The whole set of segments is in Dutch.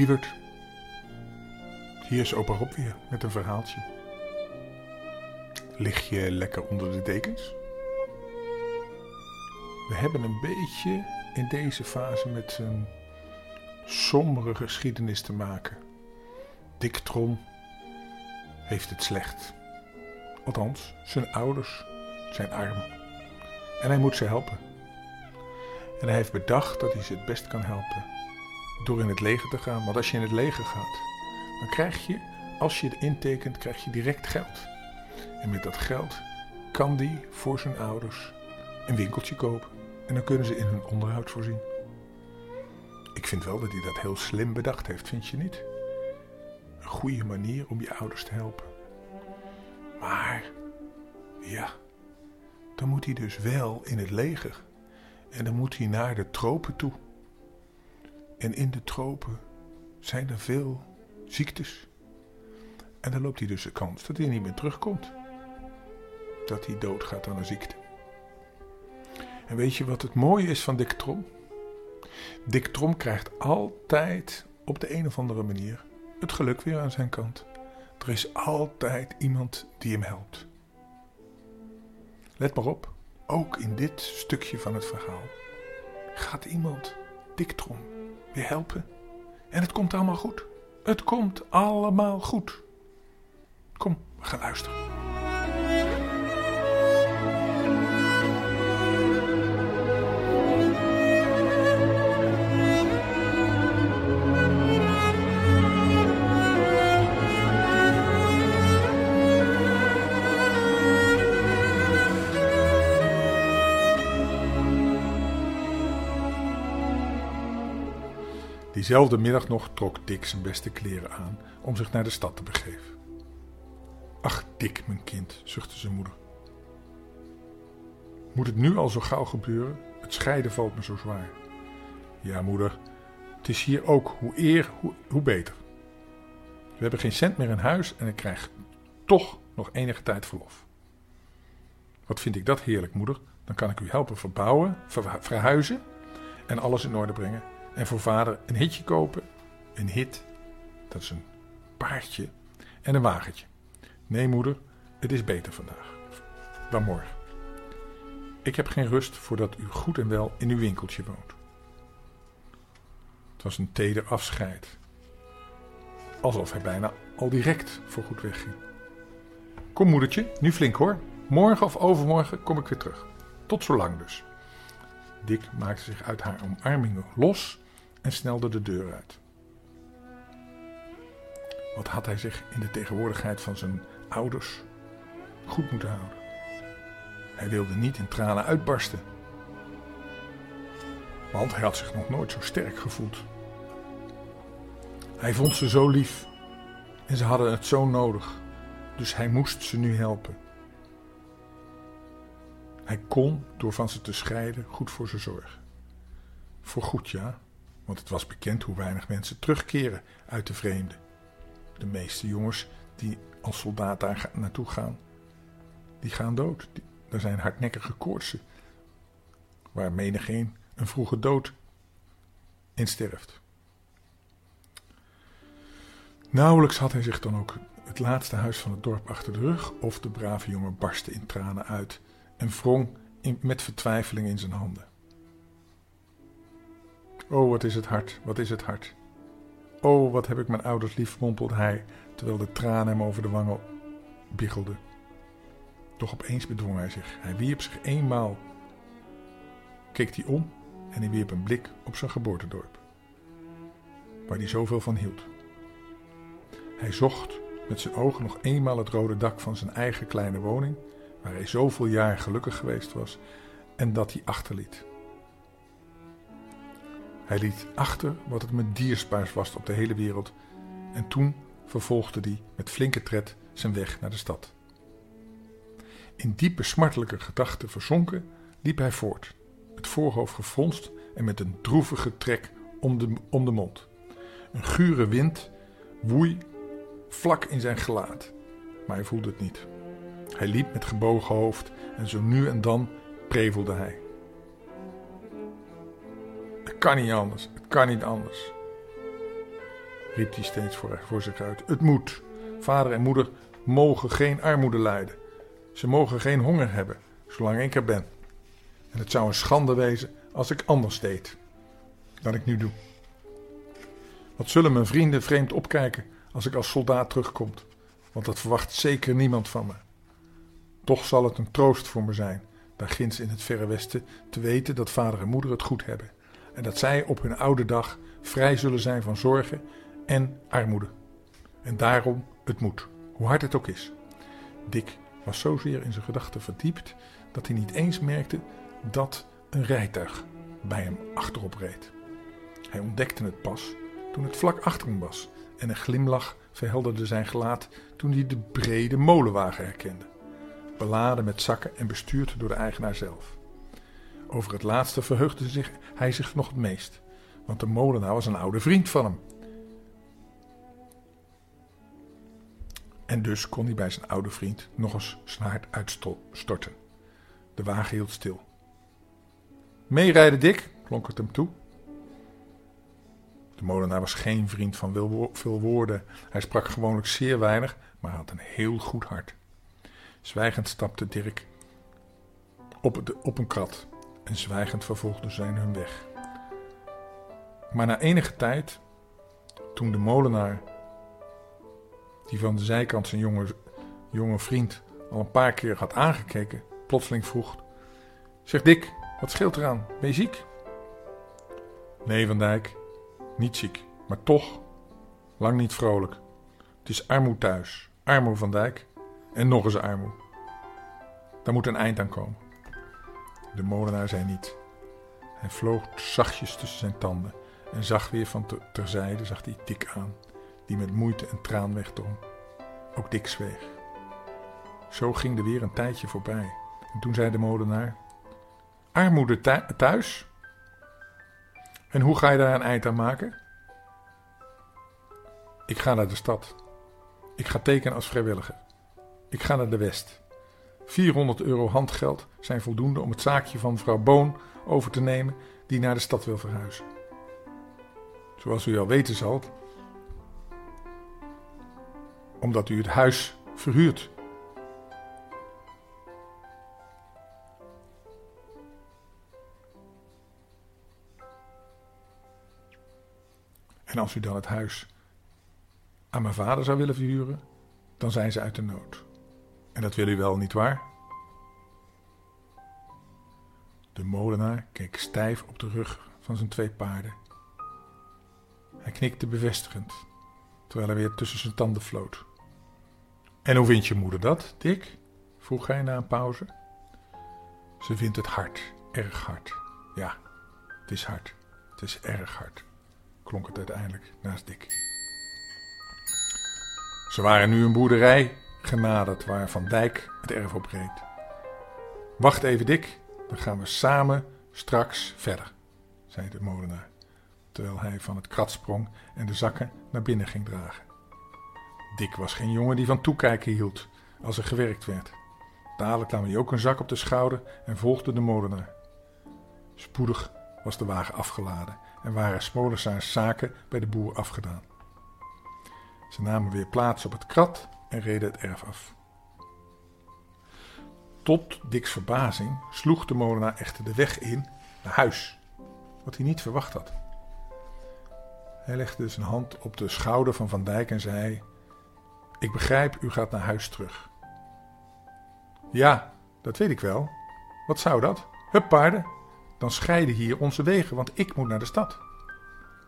Hoi, lieverd. Hier is opa Rob weer met een verhaaltje. Lig je lekker onder de dekens? We hebben een beetje in deze fase met een sombere geschiedenis te maken. Dick Trom heeft het slecht. Althans, zijn ouders zijn arm. En hij moet ze helpen. En hij heeft bedacht dat hij ze het best kan helpen. Door in het leger te gaan. Want als je in het leger gaat, dan krijg je, als je het intekent, krijg je direct geld. En met dat geld kan hij voor zijn ouders een winkeltje kopen. En dan kunnen ze in hun onderhoud voorzien. Ik vind wel dat hij dat heel slim bedacht heeft, vind je niet? Een goede manier om je ouders te helpen. Maar, ja, dan moet hij dus wel in het leger. En dan moet hij naar de tropen toe. En in de tropen zijn er veel ziektes. En dan loopt hij dus de kans dat hij niet meer terugkomt. Dat hij doodgaat aan een ziekte. En weet je wat het mooie is van Dick Trom? Dick Trom krijgt altijd op de een of andere manier het geluk weer aan zijn kant. Er is altijd iemand die hem helpt. Let maar op, ook in dit stukje van het verhaal gaat iemand Dick Trom weer helpen. En het komt allemaal goed. Het komt allemaal goed. Kom, we gaan luisteren. Diezelfde middag nog trok Dick zijn beste kleren aan om zich naar de stad te begeven. Ach, Dick, mijn kind, zuchtte zijn moeder. Moet het nu al zo gauw gebeuren? Het scheiden valt me zo zwaar. Ja, moeder, het is hier ook hoe eer, hoe, hoe beter. We hebben geen cent meer in huis en ik krijg toch nog enige tijd verlof. Wat vind ik dat heerlijk, moeder? Dan kan ik u helpen verbouwen, verhuizen en alles in orde brengen. En voor vader een hitje kopen. Een hit, dat is een paardje en een wagentje. Nee, moeder, het is beter vandaag dan morgen. Ik heb geen rust voordat u goed en wel in uw winkeltje woont. Het was een teder afscheid. Alsof hij bijna al direct voor goed wegging. Kom moedertje, nu flink hoor. Morgen of overmorgen kom ik weer terug. Tot zo lang dus. Dick maakte zich uit haar omarmingen los en snelde de deur uit. Wat had hij zich in de tegenwoordigheid van zijn ouders goed moeten houden? Hij wilde niet in tranen uitbarsten. Want hij had zich nog nooit zo sterk gevoeld. Hij vond ze zo lief en ze hadden het zo nodig, dus hij moest ze nu helpen. Hij kon, door van ze te scheiden, goed voor ze zorgen. Voor goed, ja, want het was bekend hoe weinig mensen terugkeren uit de vreemde. De meeste jongens die als soldaat daar naartoe gaan, die gaan dood. Er zijn hardnekkige koortsen, waar menigeen een vroege dood in sterft. Nauwelijks had hij zich dan ook het laatste huis van het dorp achter de rug, of de brave jongen barstte in tranen uit en wrong met vertwijfeling in zijn handen. Oh, wat is het hard, wat is het hard. Oh, wat heb ik mijn ouders lief, mompelde hij, terwijl de tranen hem over de wangen biggelden. Doch opeens bedwong hij zich. Hij wierp zich eenmaal, keek hij om en hij wierp een blik op zijn geboortedorp, waar hij zoveel van hield. Hij zocht met zijn ogen nog eenmaal het rode dak van zijn eigen kleine woning, waar hij zoveel jaar gelukkig geweest was en dat hij achterliet. Hij liet achter wat het met dierspaars was op de hele wereld en toen vervolgde hij met flinke tred zijn weg naar de stad. In diepe smartelijke gedachten verzonken liep hij voort, het voorhoofd gefronst en met een droevige trek om de, om de mond. Een gure wind woei vlak in zijn gelaat, maar hij voelde het niet. Hij liep met gebogen hoofd en zo nu en dan prevelde hij kan niet anders. Het kan niet anders. riep hij steeds voor, voor zich uit. Het moet. Vader en moeder mogen geen armoede lijden. Ze mogen geen honger hebben, zolang ik er ben. En het zou een schande wezen als ik anders deed dan ik nu doe. Wat zullen mijn vrienden vreemd opkijken als ik als soldaat terugkom? Want dat verwacht zeker niemand van me. Toch zal het een troost voor me zijn, daar ginds in het verre westen, te weten dat vader en moeder het goed hebben. En dat zij op hun oude dag vrij zullen zijn van zorgen en armoede. En daarom het moet, hoe hard het ook is. Dick was zozeer in zijn gedachten verdiept dat hij niet eens merkte dat een rijtuig bij hem achterop reed. Hij ontdekte het pas toen het vlak achter hem was en een glimlach verhelderde zijn gelaat toen hij de brede molenwagen herkende, beladen met zakken en bestuurd door de eigenaar zelf. Over het laatste verheugde zich, hij zich nog het meest, want de molenaar was een oude vriend van hem. En dus kon hij bij zijn oude vriend nog eens hart uitstorten. De wagen hield stil. Meerijden, Dick, klonk het hem toe. De molenaar was geen vriend van veel woorden. Hij sprak gewoonlijk zeer weinig, maar had een heel goed hart. Zwijgend stapte Dirk op, de, op een krat en zwijgend vervolgden zij hun weg. Maar na enige tijd, toen de molenaar, die van de zijkant zijn jonge, jonge vriend al een paar keer had aangekeken, plotseling vroeg: Zeg Dick, wat scheelt eraan? Ben je ziek? Nee, Van Dijk, niet ziek, maar toch lang niet vrolijk. Het is armoe thuis, armoe van Dijk en nog eens armoe. Daar moet een eind aan komen. De molenaar zei niet. Hij vloog zachtjes tussen zijn tanden en zag weer van terzijde zag hij Dick aan, die met moeite een traan wegdrong. Ook Dick zweeg. Zo ging er weer een tijdje voorbij. En toen zei de molenaar: Armoede thuis? En hoe ga je daar een eind aan maken? Ik ga naar de stad. Ik ga tekenen als vrijwilliger. Ik ga naar de West. 400 euro handgeld zijn voldoende om het zaakje van mevrouw Boon over te nemen die naar de stad wil verhuizen. Zoals u al weten zal, omdat u het huis verhuurt En als u dan het huis aan mijn vader zou willen verhuren, dan zijn ze uit de nood. En dat wil u wel, niet waar? De molenaar keek stijf op de rug van zijn twee paarden. Hij knikte bevestigend, terwijl hij weer tussen zijn tanden floot. En hoe vindt je moeder dat, Dick? vroeg hij na een pauze. Ze vindt het hard, erg hard. Ja, het is hard. Het is erg hard klonk het uiteindelijk naast Dick. Ze waren nu een boerderij genaderd waar Van Dijk het erf op reed. Wacht even, Dick, dan gaan we samen straks verder, zei de molenaar, terwijl hij van het krat sprong en de zakken naar binnen ging dragen. Dick was geen jongen die van toekijken hield als er gewerkt werd. Dadelijk nam hij ook een zak op de schouder en volgde de molenaar. Spoedig was de wagen afgeladen en waren Smolensaars zaken bij de boer afgedaan. Ze namen weer plaats op het krat en reden het erf af. Tot Diks verbazing sloeg de molenaar echter de weg in naar huis, wat hij niet verwacht had. Hij legde zijn hand op de schouder van Van Dijk en zei: Ik begrijp, u gaat naar huis terug. Ja, dat weet ik wel. Wat zou dat? Hup, paarden, dan scheiden hier onze wegen, want ik moet naar de stad.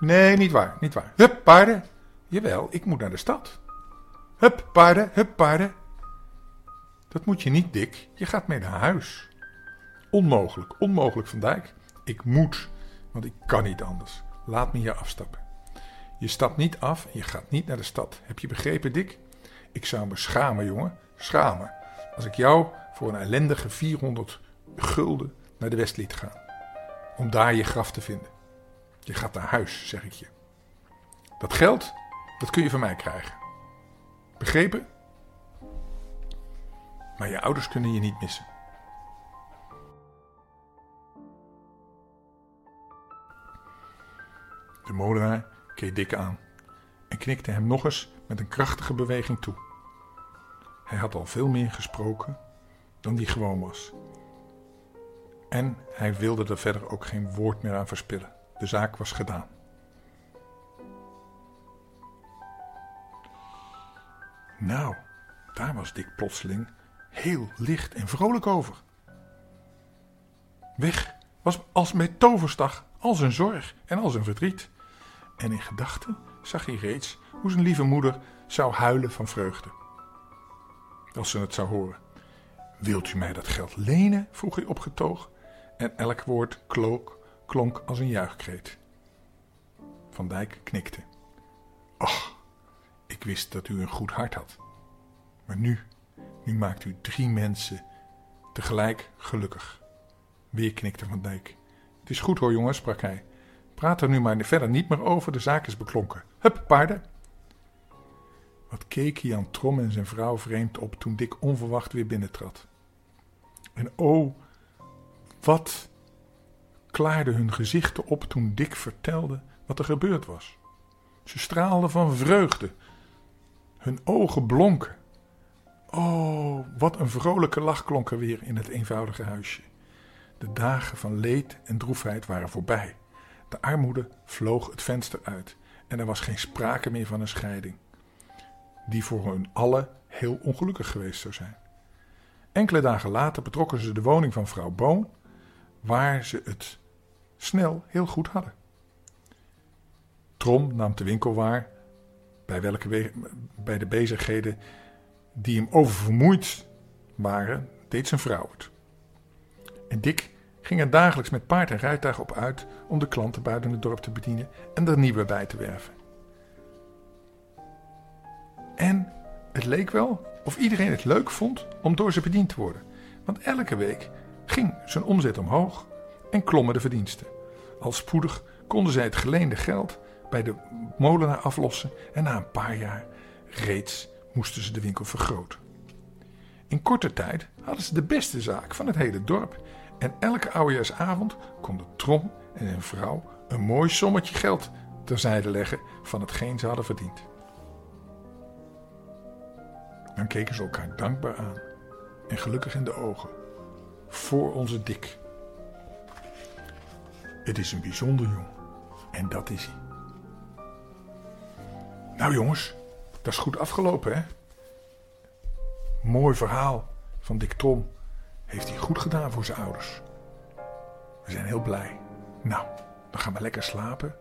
Nee, niet waar, niet waar. Hup, paarden. Jawel, ik moet naar de stad. Hup, paarden, hup, paarden. Dat moet je niet, Dick. Je gaat mee naar huis. Onmogelijk, onmogelijk, Van Dijk. Ik moet, want ik kan niet anders. Laat me hier afstappen. Je stapt niet af en je gaat niet naar de stad. Heb je begrepen, Dick? Ik zou me schamen, jongen. Schamen. Als ik jou voor een ellendige 400 gulden naar de West liet gaan om daar je graf te vinden. Je gaat naar huis, zeg ik je. Dat geld, dat kun je van mij krijgen. Begrepen? Maar je ouders kunnen je niet missen. De molenaar keek dik aan en knikte hem nog eens met een krachtige beweging toe. Hij had al veel meer gesproken dan die gewoon was. En hij wilde er verder ook geen woord meer aan verspillen. De zaak was gedaan. Nou, daar was Dick plotseling heel licht en vrolijk over. Weg was als met toverstag al zijn zorg en al zijn verdriet. En in gedachten zag hij reeds hoe zijn lieve moeder zou huilen van vreugde. Als ze het zou horen. Wilt u mij dat geld lenen? vroeg hij opgetogen. En elk woord klonk, klonk als een juichkreet. Van Dijk knikte. Ach, ik wist dat u een goed hart had. Maar nu, nu maakt u drie mensen tegelijk gelukkig. Weer knikte Van Dijk. Het is goed hoor, jongens, sprak hij. Praat er nu maar verder niet meer over, de zaak is beklonken. Hup, paarden! Wat keken Jan Trom en zijn vrouw vreemd op toen Dick onverwacht weer binnentrad. En oh, wat klaarde hun gezichten op toen Dick vertelde wat er gebeurd was. Ze straalden van vreugde. Hun ogen blonken. Oh, wat een vrolijke lach klonk er weer in het eenvoudige huisje. De dagen van leed en droefheid waren voorbij. De armoede vloog het venster uit en er was geen sprake meer van een scheiding, die voor hun allen heel ongelukkig geweest zou zijn. Enkele dagen later betrokken ze de woning van vrouw Boon, waar ze het snel heel goed hadden. Trom nam de winkel waar, bij, welke bij de bezigheden die hem oververmoeid waren, deed zijn vrouw het. En Dick ging er dagelijks met paard en rijtuig op uit om de klanten buiten het dorp te bedienen en er nieuwe bij te werven. En het leek wel of iedereen het leuk vond om door ze bediend te worden, want elke week ging zijn omzet omhoog en klommen de verdiensten. Al spoedig konden zij het geleende geld bij de molenaar aflossen en na een paar jaar reeds moesten ze de winkel vergroten. In korte tijd hadden ze de beste zaak van het hele dorp en elke oudejaarsavond konden Trom en zijn vrouw een mooi sommetje geld terzijde leggen van hetgeen ze hadden verdiend. Dan keken ze elkaar dankbaar aan en gelukkig in de ogen voor onze dik. Het is een bijzonder jong en dat is hij. Nou jongens, dat is goed afgelopen hè? Mooi verhaal van Dick Trom heeft hij goed gedaan voor zijn ouders. We zijn heel blij. Nou, dan gaan we lekker slapen.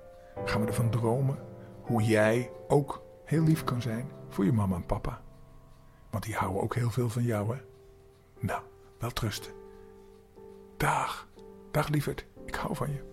Gaan we ervan dromen hoe jij ook heel lief kan zijn voor je mama en papa. Want die houden ook heel veel van jou, hè? Nou, wel trusten. Dag, dag lieverd, ik hou van je.